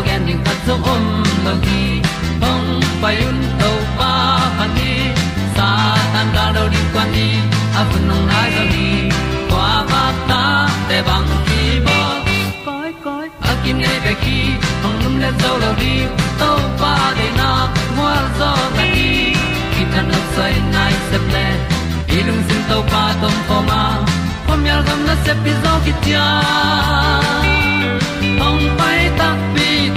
tu pi zo gen ding khat zo om lo gi hong pai un to pa pa ni sa tan da do di kwan ni a bu nong nai zo ni kwa ba ta te bang ki bo koi koi a kim nei be ki hong lum le zo lo di to pa de na mo zo ta ni ki tan no sai nai se ple ilung sin to pa tom pa ma. Pom yal gam na se pi zo ki tia hong pai ta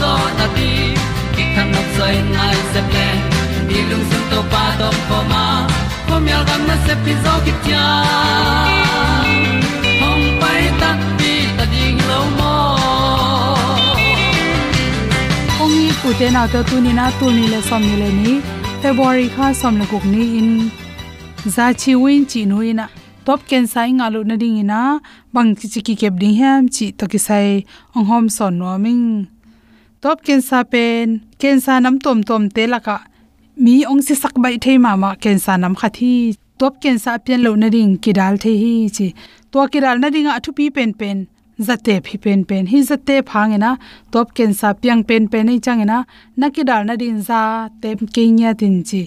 zo na ti ki kan nok sai nai se ple ni lung sun to pa to pa ma. Ko mi al gam na se pi zo ki tia hom pai ta ti ta ding lo mo ong ni pu te na to tu ni na tu ni le som ni le ni february kha som le kok ni in. Za chi win chi nu ina top ken sai nga lu na ding ina bang chi chi ki kep ding hem chi to ki sai ong hom son no ming top cancer sa pen, cancer sa nam tom tom te laka mi ong si sak bai thei ma ma cancer sa nam kha thi. Top cancer sa lo na ring ki dal the hi chi. To ki dal na ding a thu pi pen pen, zate phi pen pen. Hi zate phangena top cancer sa piang pen pen nei changena nakidal na din za tem ke nya tin chi.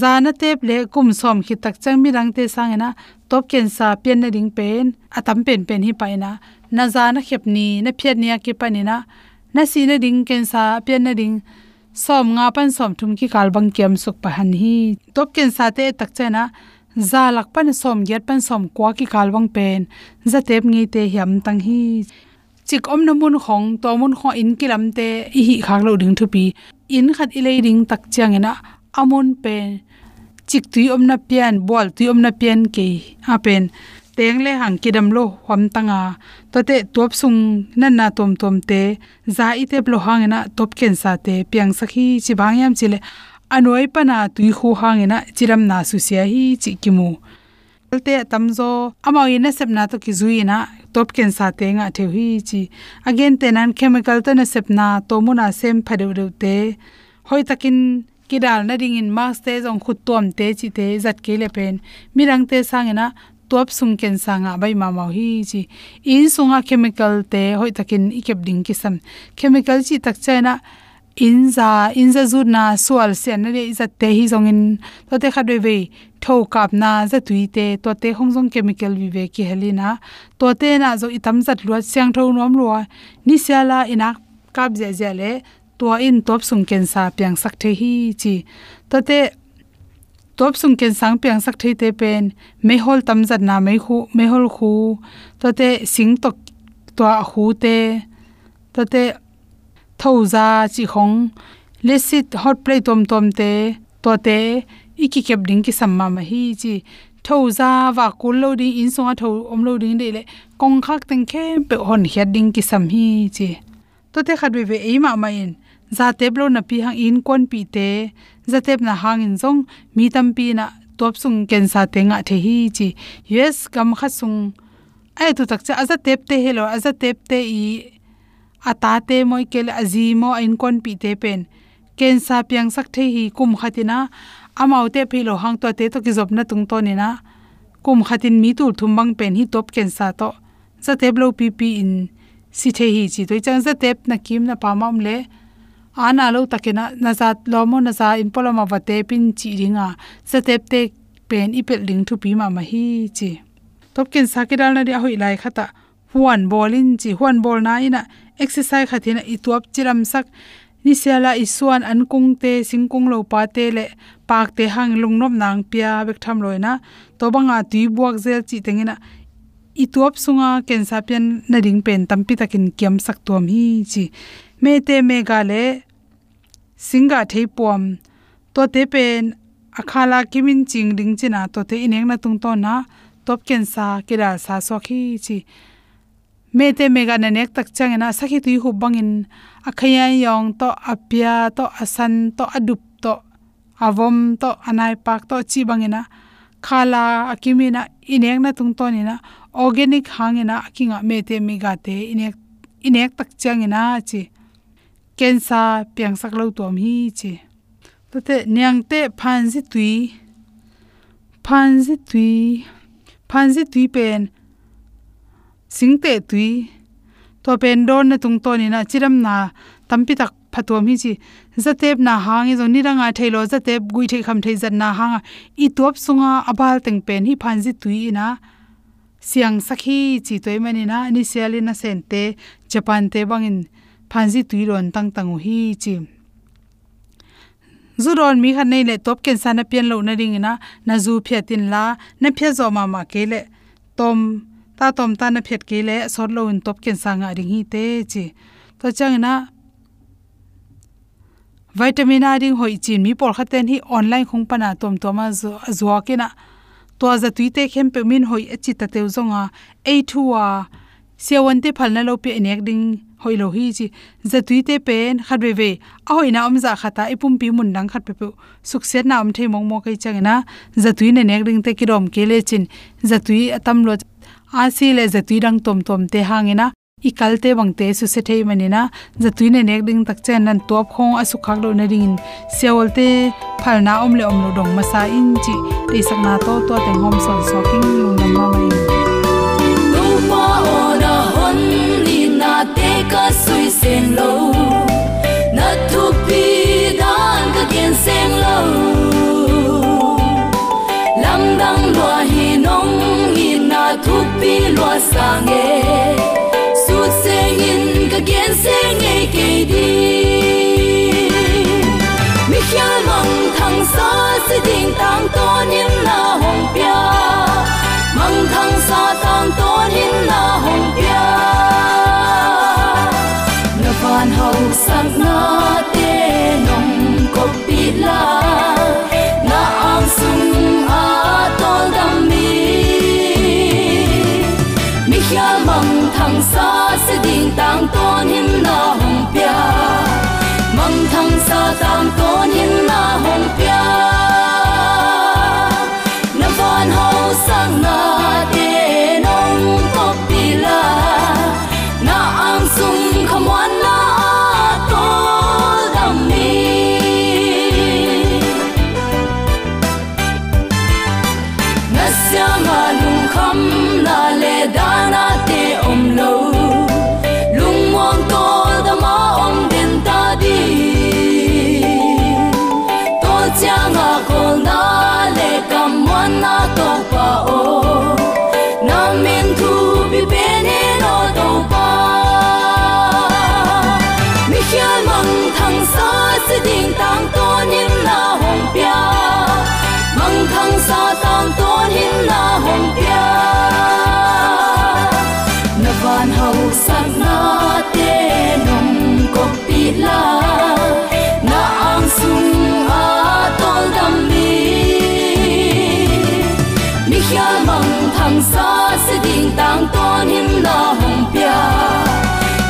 Zana tep le kum som khi tak chang mi rang te sangena top cancer sa na ring pen, atam pen pen hi paina na za na khep ni, na phiat nia ki panina na si na ding ken sa pian na ding, som nga pan som thum ki kalbang kem suk pa han hi. Top ken sa te tak chena, za lak pan som get pan som kwa ki kalwang pen, za tep ngi te hiam tang hi. Chik om na mun khong, to mun kho in kilam te i hi khak lo ding thu pi in khat i lei ding tak chang ena amun pen. Chik tui om na pian bol tui om na pian ke, a pen teng le hang kidam lo hom tanga. To te top sung nan na tom tom te, za i te blo hangena top ken sa te piang sakhi chi bang yam chile. Anoi pana tui khu hangena chiram na su sia hi chi kimu. Te tamzo amao na sep na to ki zui na top ken sa te nga the hi chi. Again te nan chemical ta na sep na to mu na sem phade de te. Hoi takin kidal na ding in max te jong khut tom te chi te zat ke le pen. Mirang te sangena tuap sung ken sanga bai ma ma hi chi. In sunga chemical te hoi takin ikep ding kisam. Chemical chi tak chaina in za in za zu na sual se na re za te hi zong in to te khadwe ve tho kap na za tui te to te hong zong chemical vi ve ki helina to te na zo itam zat lua siang tho nom lua. Ni siala ina kap je je le to in top sung ken sa piang sak the hi chi. To te top sung ken sang piang sak thei te pen me hol tam zat na me khu me hol khu to te sing tok to a khu te to te thau za chi khong le sit hot play tom tom te to te iki kep ding ki samma ma hi chi thau za wa kul lo ding in song a thau om lo ding de le kong khak teng khe pe hon hiat ding ki sam hi chi to te khat ve ve e ma ma in za teblo na pi hang in kon pi te, za tep na hang in zong, mi tam pi na top sung ken sa te nga the hi chi. Yes kam kha sung, ai tu tak cha, aza tep te hello, aza tep te i, ata te moi kel azimo in kon pi te pen. Ken sa piang sak the hi kum khatina amau te phi lo hang to te to ki job na tung to ni na. Kum khatin mi tu thum bang pen hi top ken sa to. Za tep lo pi pi in, si the hi chi to chang za tep na kim na pa mam le ana lo takena nazat lomo naza in poloma wate pin chi ringa satep te pen ipel ding thu pi ma ma hi chi. Topkin sakidal na ri hoi lai khata huan bolin chi. Huan bol na ina exercise khathina ituap chiram sak. Ni sela isuan an kung te, singkung lo pa te le pak te hang lungnop nang pia bek tham loina to banga tui buak zel chi tengina ituap sunga kensa pian na ring pen tampi takin kiam sak tuam hi chi me te me ga le singa thei pom to te pen akhala kimin ching ding china to te ineng na tung to na top ken sa kira sa so khi chi. Me te me ga na nek tak chang na sakhi tui hu bangin, akhaya yong to apia, to asan, to adup, to avom, to anai pak, to chi bangina khala akimina inek na tung to ni na organic hangena kinga me te me ga te inek inek tak chang ina chi kensa piang sak lo tom hi che to te nyang te phan ji tui. Phan ji tui. Phan ji tui pen. Sing te tui. To pen don na tung to ni na chiram na tampi tak phatom hi chi zatep na hangi zo niranga thailo. Zatep gui thei kham thei zan na hanga. I top sunga abal teng pen hi phan ji tui na siang sakhi chi toimani na ni sialina sente japan te bangin phanji tuiron tang tangu hi chi. Zuron mi khan nei le top ken sana pian lo na ring na na zu phya tin la, na phya zo ma ma ke le. Tom, ta tom ta na phet ke le, sor lo in top ken sanga ring hi te chi. To chang na vitamin a ring hoi chin mi por khaten hi online khung pana tom to ma zo zo ke na. To za tuite khem pe min hoi achi ta teu zonga a thuwa sewante phalna lo pe enek ding hoi lo hi chi zatui te pen khatwe ve a hoi na om za khata ipum pi mun dang khat pe pe suk se na om the mong mo kai chang changena zatui ne nek ring te ki rom ke le chin. Zatui atam lo a si le zatui dang tom tom te hangena, ikal te bang te su se thei mani manina zatui ne nek ding tak chen nan top khong asu khak lo na ring seol te phal na om le om lo dong ma sa in chi te sak na to to te hom son so king lung nam ma mai sui sen lo na pi dan ka kien sen lo lam dang lo hi nong hi na thu pi lo sang e su sen in ka kien sen e ke di mi hial mang thang sa si ding tang to nin na hong pia. Mang thang sa tang to nin na hong pia. sak na te nong ko pi la. Na ang sung a tol dam mi mi hia mang thang sa se ding tang ton him na hong mang thang sa tang ton him na hong pia. Na van ho sak na te nong na ang sung khom wan dam na hong pia na van hau san na te nong ko pi la. Na ang sung a tol dam mi mi hial mang thang sa se ding tang ton him na hong pia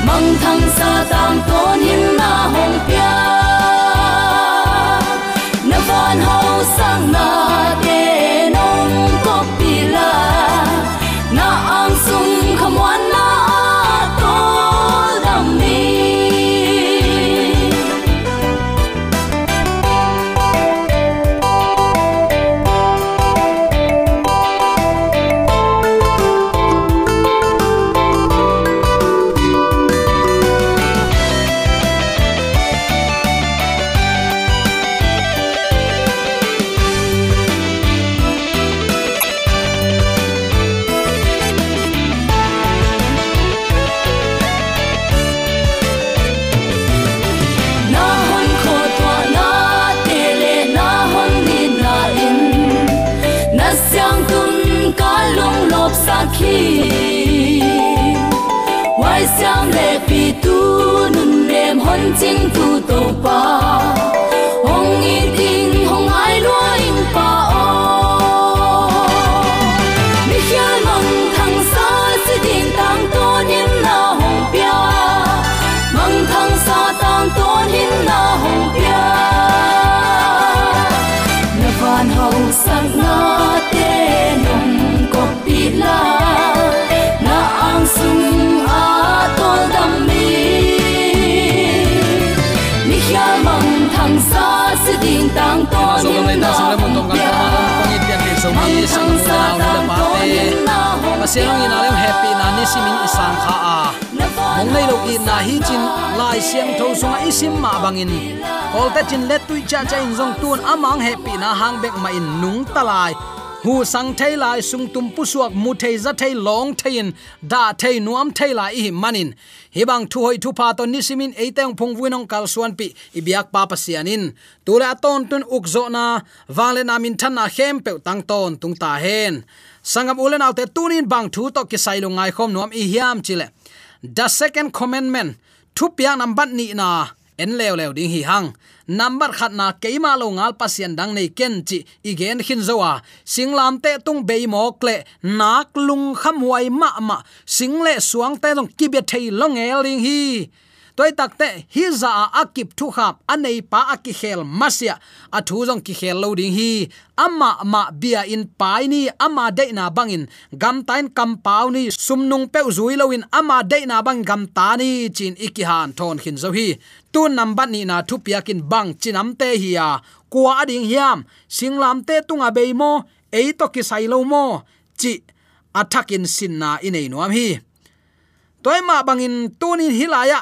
mang thang sa tang ton him na hong pia lem hon ching tu pia kong it na so ni sang la na le pa te pasiang ina le happy na ni simin isang kha a mong nei lo ki na hi chin lai siang tho sunga isim ma bangin ol ta chin let tu cha cha in jong tun amang happy na hang bek ma in nung talai hu sang thei lai sung tum pu suak mu thei za thei long thein, da thei nuam thei lai hi manin. Hi bang thu hoi thu pa to ni simin eiteng phung winong kal suan pi ibiak pa pasianin tula ton tun ukzo na wale na min than na hem pe tang ton tung ta hen. Sangam ulen autte tunin bang thu to ki sai lo ngai khom nuam i hiam chile the second commandment, thu piang nam ban ni na en leo leo ding hi hang. Number khat na keima lo ngal pasien dang nei ken chi igen hin zowa singlam te tung bei mo kle nak lung kham wai ma ma. Single suang te long kibet thei long el ring hi toy takte hi za akip thu khap, anei pa aki khel masia. Athu jong ki khel lo ding hi. Ama ma bia in pai ni ama de na bangin. Gam tain kam pau ni sumnung pe zui lo in ama de na bang gam ta ni, chin iki han thon khin zo hi. Tu number ni na thu piakin bang chinam te hi ya kwa ding hiam singlam te tunga be mo, ei to ki sai lo mo. Chi athakin sinna inei nuam hi. Toy ma bangin tunin hilaya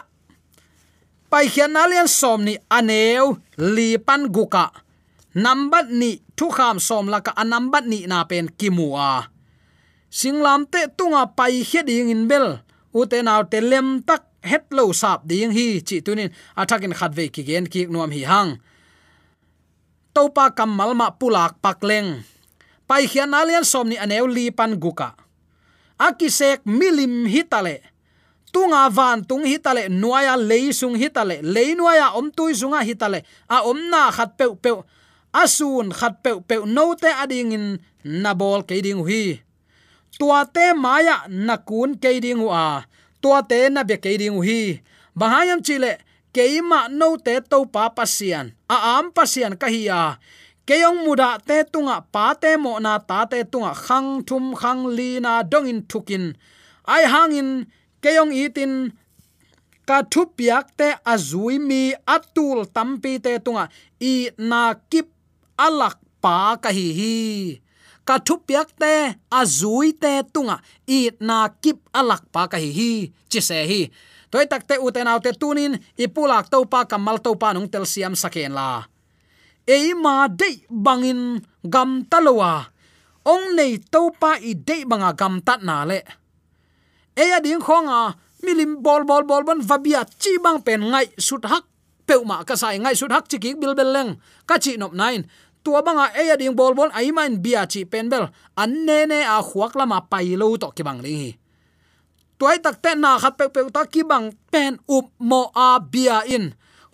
pai khian alian som ni aneu li pan guka. Number ni thu kham som laka number ni na pen kimua. Singlam te tunga pai khiat ding in bel. Ute naw te lem tak het lo sap ding hi chi tunin athakin khat ve ki gen ki nuam hi hang. Topa kamal ma pulak pakleng pai khian alian som ni aneu li pan guka. Akisek milim hitale tunga van tung hitale, nuaya leisung hitale leinuaya om tui sunga hitale, a om na khat pe pe asun khat pe pe note ading in na bol ke ding hi tua te maya na kun ke ding wa tua te na be ke ding hi bahayam chile, keima no te to pa pasian, a am pasian ka hi ya keyong muda te tunga, pa te mo na ta te tunga, khang thum khang li na dong in thukin. Ai hangin keyong itin ka thu piak te azui mi atul tampi te tunga. I na kip alak pa ka hi hi ka thu piak te azui te tunga. I na kip alak pa ka hi hi chi se hi toy tak te uten autte tunin ipulak to pa kamal to pa nong tel siam saken la. Eima de bangin gam talowa ong nei to pa i de banga gam tat na le eya ding à, khonga à? milim bol bol bol ban vabia chi bang pen ngai sut hak peu ma ka sai ngai sut hak chi ki bil bel leng. Ka chi nop nine. Tua banga eya à, ding bol bol, ai man bia chi pen bel an ne ne a khuak lama pai lo to ki bang ling hi tuai tak te na khat pe pe ta ki bang pen up mo a bia in.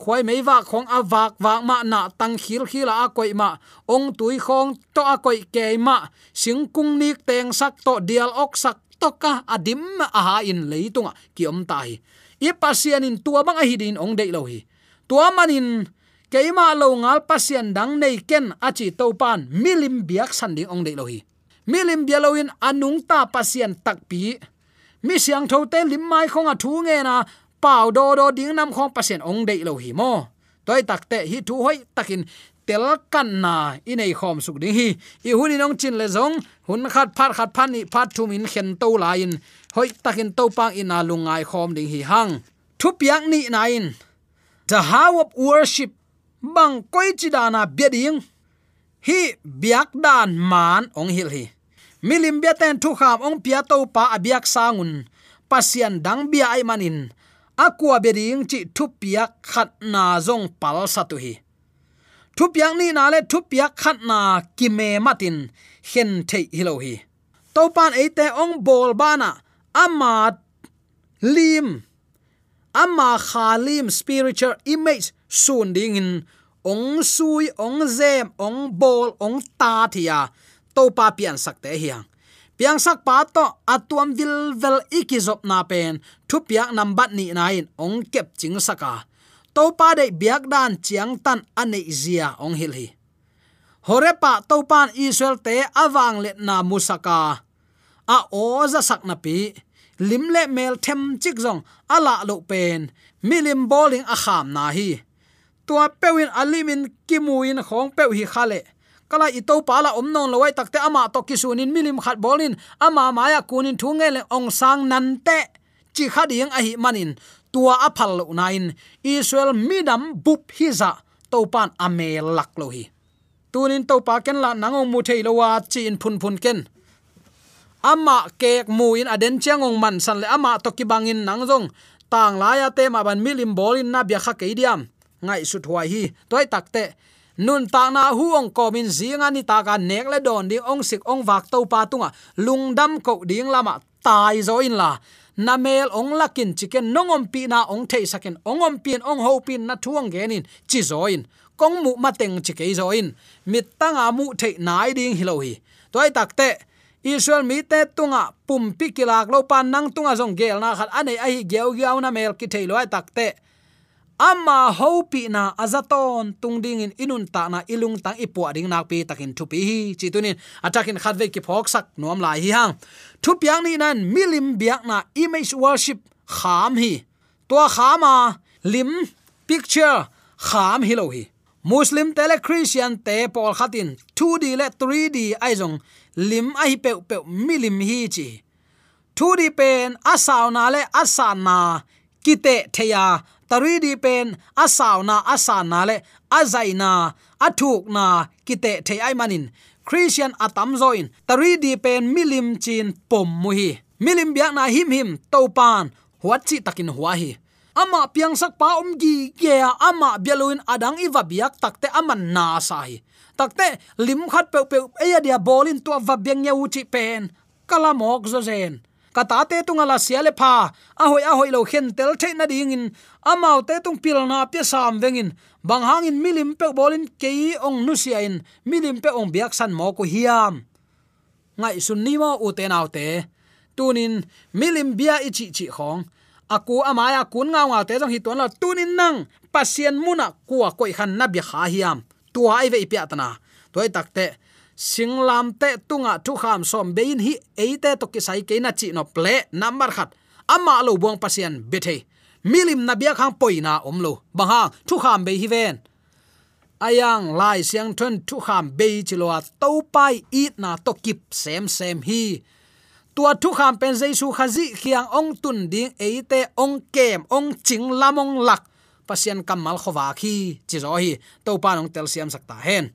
Khoi mei wa khong a wak wak ma na tang khil khila a koi ma ong tui khong to a koi ke ma sing kung nik teng sak to dial ok sak toka adim aha in leitunga kiom tai i pasian in tua bang ahidin ong dei lo hi. Tua manin keima lo ngal pasian dang nei ken achi topan milim biak sanding ong dei lo hi. Milim bialoin anung ta pasian tak pi. Mi siang tho te lim mai khong a thu nge na pau do do ding nam khong pasian ong dei lo hi mo. Toy takte hi thu hoi takin tel kan na. Inei khom suk ding hi. I hunin ong chin le zong. Hun khat phat khat phan ni phat thum in khen to la in. Hoi takin to pang in na lungai khom ding hi hang. Thu piak ni na in. The how of worship, bang koi chi dana beding hi biak dan man ong hil hi. Milim bia ten thu kham ong pia to pa abiak sangun pasian dang bia ai manin akwa beding chi thu piak khat na zong pal satu hi thu piak ni na le thu piak khat na ki me matin. Hen thei hilo hi. To pan ate ong bol bana ama lim. Ama khalim spiritual image sun ding in. Ong sui, ong zem, ong bol, ong ta thia to pa pian sak te hiang piang sak pa to atuam vil vel ikizop na pen. Thu piak nam bat ni nain ong kep ching saka to pa de biak dan chiang tan ane zia, ong hil hi. Horepa to pan israel te awang let na musaka. A oza sakna pi limle mel them chik zong ala lo pen, milim bowling a kham na hi. Tua pewin alimin kimuin khong pe hi khale. Kala ito pala omnon lowai takte ama to kisunin milim khat bolin, ama maya kunin thunge le ong sang nante chi khading a hi manin tua aphal lo nain. Israel midam bup hiza, topan ame lak lo hi. Tunin topa ken la nango mu thei lowa chi in phun phun ken. Ama kek mu in aden changong man san le ama to ki bangin nang jong tang la ya te ma ban milim bolin na bia kha ke diam ngai su thwai hi, toy takte nun ta na hu ong komin zinga ni ta ka nek le don ding ong sik ong wak to pa tunga. Lungdam ko ding lama, tai zo in la na mel ong lakin chicken nongom pi na ong thei saken ongom pin ong ho pin na thuang genin chi zoin. Kong mu mateng chi ke zoin. Mit tanga mu thei nai ding hilohi toy takte Israel mi te tunga pum pi kilak lo pan nang tunga zong gel na khat ane ai geu geu na mel ki thei loi takte ama hopi na azaton tungding in inun ta na ilung tang ipu ding nak pi takin thupi hi. Chitunin atakin khatve ki phok sak nuam lai hi hang. Thupiang ni nan milim biak na image worship kham hi. To khama lim picture kham hi lo hi. Muslim tele christian te pol khatin 2d le 3d aizong lim ai pe pe milim hi chi. 2d pen asawna le asana kite theya tari di pen asaw na asan na le azai na athuk na kite, thei ai manin. Christian atam zoin tari di pen milim chin, pom mu hi milim biak na him him to pan huat chi takin huwa hi. Ama piang sak pa om gi ge ama beluin adang iwa biak, takte aman na sai takte, lim khat pe pe e dia bolin to va beng nya uchi pen, kalamok zo zen kata te tunga la siale pha. A hoi a hoi lo khen tel the na ding in. Amau te tung pil na pe sam vengin bang hang in milim pe bolin ke ong nu sia in. Milim pe ong biak san mo ko hiam. Ngai sun ni mo u te nau te. Tunin milim bia ichi chi khong. Aku amaya kun nga nga te jong hi ton la tunin nang. Pasien muna kuwa koi khan na bi kha hiam. Tua ai ve ipya tana toy takte singlam te tunga tu kham som bein hi eite to ki sai ke na chi no ple number khat. Ama lo buang pasien bethe. Milim na bia khang poina omlo. Banga tu kham be hi ven. Ayang lai siang thun tu kham be chiloa to pai it na to kip sem sem hi. Tua thu kham pen jaisu khazi khiang ong tun ding eite ong kem ong ching lamong lak. Pasien kamal khowa khi chi zo hi. To pa nong tel siam sakta hen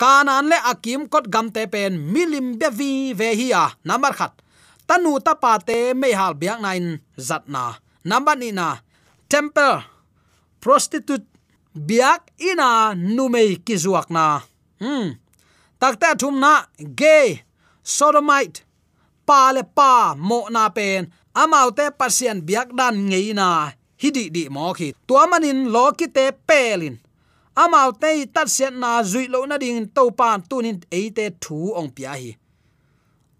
kanan le akim kot gam te pen milim be vi ve hi a. Number khat. Tanu ta pa te me hal biak nain zat na. Number ni na. Temple. Prostitute. Biak ina numei kizuak na. Hmm. Takta thum na. Gay. Sodomite. Pa le pa mo na pen. Amaute pasien biak dan ngei na. Hidi di mo khi. Tuamanin lo ki te pelin amau te tat set na zui lo na ding to pan tunin eite thu ong pia hi.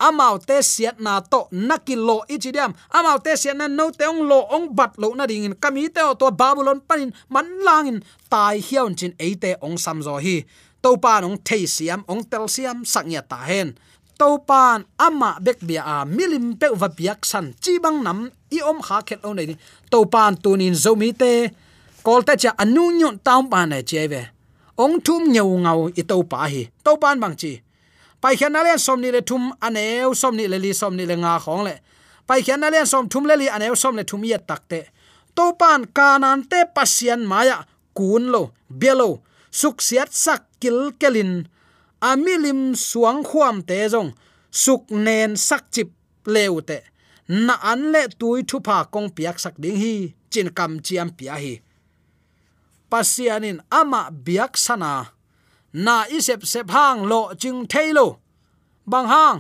Amau te set na to nakilo ichidiam amau te set na no te ong lo ong bat lo na ding kami te to babylon panin man langin tai hiaun chin eite ong samzo hi. To pan ong te siam, ong tel siam saknya ta hen. To pan ama bek bia a milim pe va biak san chi bang nam i om kha khet lo nei to pan tunin zomi te kolte cha anu nyon taum pa na cheve ong thum nyau ngau i to pa hi. To pan bang chi. Pai khian na len som ni le thum aneu som ni le li som ni le nga khong le. Pai khian na len som thum le li aneu som le thum yet takte to pan kanan te pasian maya kun lo belo suk siat sak kil kelin amilim suang khuam te jong suk nen sak chip leute na an le tui thu pa kong piak sak ding hi, chin kam chiam pia hi pasianin ama biak sana. Na isep sep hang lo ching thailo bang hang,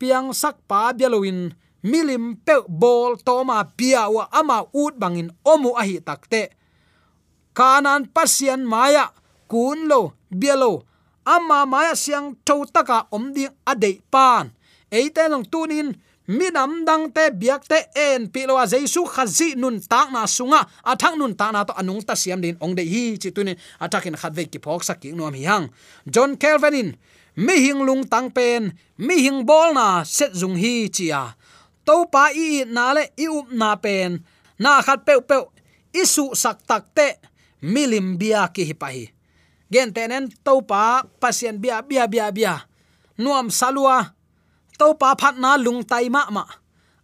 piang sak pa bialoin milim pe bol toma pia wa ama ut bangin omu ahi takte. Kanan pasian maya, kun lo, bialo, ama maya siang tho taka om ding pan. Eite tunin mi nam dang te biak te en pilowa jesu khazi nun tak na sunga. Athang nun ta na to anung ta siam din ong de hi, chi tu ni. Atakin khat ve ki phok sak ki nom hi hang john calvinin, mi hing lung tang pen, mi hing bol na, set zung hi chia to pa i na le i up na pen. Na khat pe pe isu sak tak te milim bia ki hi pa hi. Gen tenen to pa pasien bia bia bia bia. Nuam salua to pa phat na lung tai ma ma.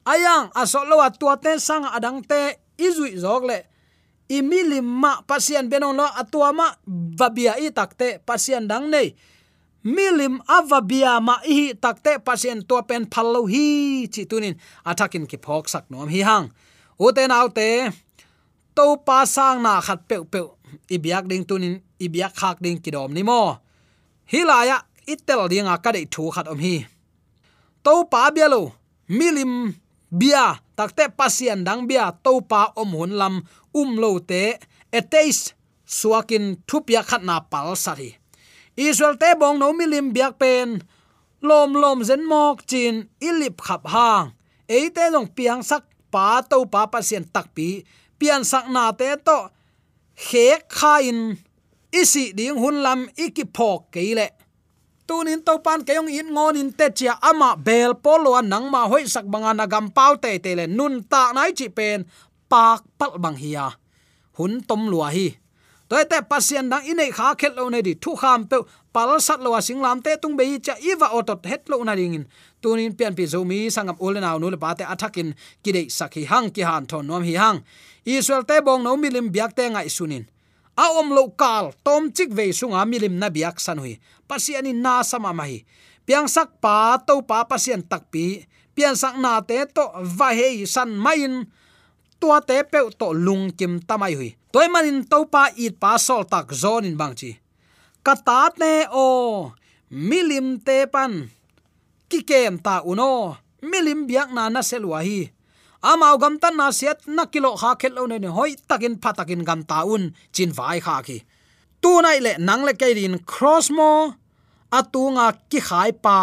Ayang, asolowa lo tua te sang adang te izui zok le imilim ma pasien benong lo atua ma vabia i takte pasien dang nei. Milim avabia ma i takte pasien to pen phallo hi chi tunin. Atakin ki phok sak nom hi hang. Uten autte to pa sang na khat pe pe ibiak ding tunin, ibiak khak ding kidom ni mo. Hilaya itel dinga ka dei thu khat om hi to pa bialo milim bia. Takte pasian dang bia. To pa om hun lam um lo te. Eteis suakin thupia khatna pal sari israel te bong no milim biak pen. Lom lom zen mok chin ilip khap hang. Eite long piang sak pa to pa pasien tak pi. Pian sak na te to khe khain isi ding hun lam iki phok keile tunin to pan kayong in ngon in te chia ama bel polo nang ma hoi sak banga na gam pau te te le nun ta nai chi pen pak pal bang hiya. Hun tom lua hi. Toy te pasien dang inei kha khet lo ne di thu kham pe pal sat lo sing lam te tung be cha iwa otot het lo na ring in. Tunin pian pi zomi sangam ul naw nu le pa te athakin kidei sakhi hang ki han thon nom hi hang. Israel te bong no milim biak te ngai sunin a om lo kal, tom chik ve sunga milim na biak san hui. Pasiani na sama mai piang sak pa, to pa pasien tak pi. Pian sak na te to va hei san main tua te pe to lung kim tamai hui. Toy manin to pa it pa sol tak zon in bang chi. Kata ne o, milim te pan. Ki kem ta uno, milim biak na na selwa hi amao gam tan na siat na kilo kha khel lo ne hoi takin phatakin gam ta un, chin vai kha ki. Tu nai le nang le kai din cross mo atunga ki khai pa,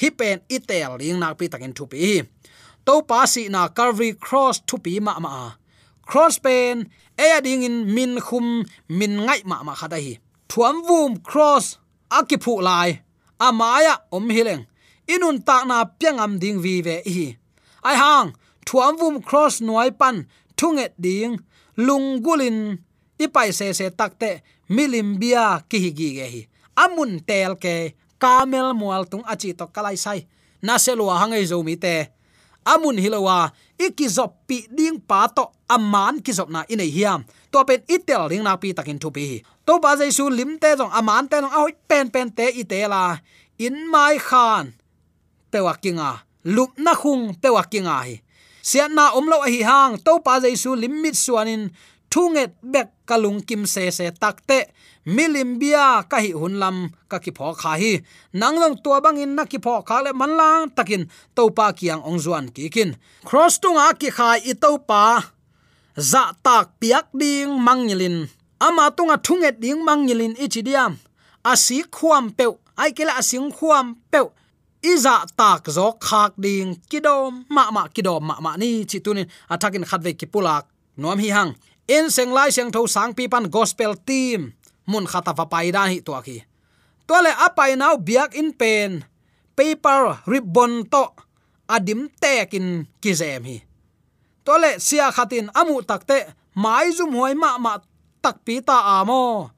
hi pen itel ling nak pi takin thu pi. To pa si na calvary cross thu pi ma ma cross pen e ding in min khum, min ngai ma ma khada hi. Thuam vum cross akipu lai amaya om hileng inun ta na piangam ding vi ve hi. Ai hang thuam vum cross noi pan, thunget ding lungulin ipai se se takte milimbia ki hi gi ge hi. Amun tel ke, kamel mual tung achi to kalai sai. Na selwa hangai zo mi te. Amun hilowa ikizop pi ding pa to aman kizop na inei hiam. To pen itel ring na pi takin thu pi to ba jai su lim te jong aman te jong oi pen pen te i te la. In mai khan, pewa kinga. Lup na khung pewa kinga hi sian na omlo hi hang, to pa jai su limit suanin thunget bek kalung kim se se takte milimbia ka hi hunlam ka ki pho kha hi. Nanglong tua bangin na ki pho kha le manlang takin topa kiang ong zuan ki kin. Cross tunga ki khai i topa za tak piak ding mangilin ama tunga thunget ding mangilin ichidiam asi khuam pe ai kela asing khuam pe iza tak zo khak ding kidom, ma ma kidom, ma ma ni chitunin athakin khatve ki pulak nom hi hang. In seng lai seng tho sang pi pan gospel team. Mun khata va pai dan hi to ki. To le apai now biak in pen. Paper ribbon to. Adim tekin kizem hi. To le sia khatin amu takte mai zum hoi ma ma tak pi ta amo.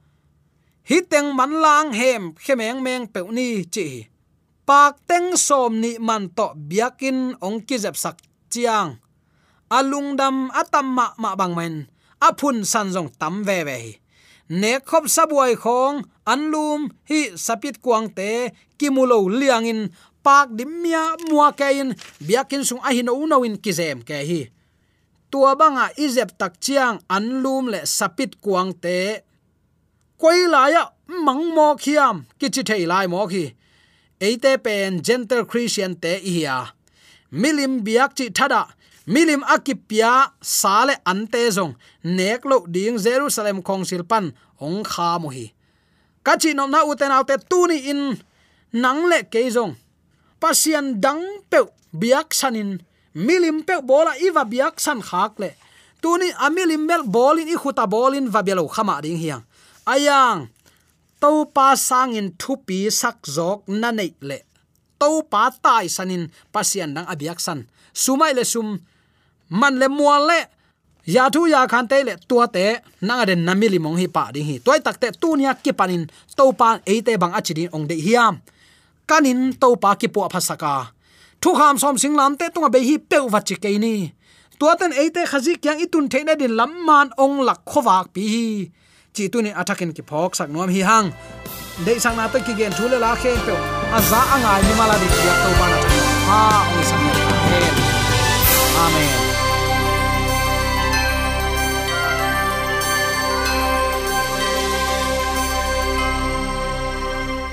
Hi teng man lang hem, khemeng meng peuni ni chi pak teng som ni man to biakin ong ki jep sak chiang. Alungdam atam ma ma bang men aphun san jong tam ve ve ne khop sabuai khong anlum hi sapit kuang te kimulo liangin pak dimya mua kein biakin sung ahin o no in kizem ke hi. Tua banga izep tak chiang anlum le sapit kuang te. Koi la ya mang mo khiam kichi thei lai mo khi eite pen gentle christian te ihia. Milim biak chi thada. Milim akipya sale ante zong. Neklo ding jerusalem khong silpan ong kha mo hi. Kachi nom na uten autte tuni in. Nang le ke zong. Pasian dang pe biak sanin milim pe bola iwa biak san khak le. Tuni amilim mel bolin i khuta bolin va belo khama ding hiang. Ayang to pa sangin thupi sak jok na nei le to pa tai sanin pasian nang abiak san sumai le sum man le mual le ya thu ya khan te le tua te nang den namili mong hi. Pa ding hi toy tak te tu nia ki panin to pa e te bang achidin ong de hiam. Kanin to pa ki po phasaka thu kham som sing lam te tunga be hi pe wa chi ke ni tua ten e te khazi kyang itun the na din lam man ong lak khowak pi hi chi tu ni attackin ki phok sak nom hi hang để sang na to ki gen thule la khen pe aza angai ni mala di ya to pa na ha ong sang amen.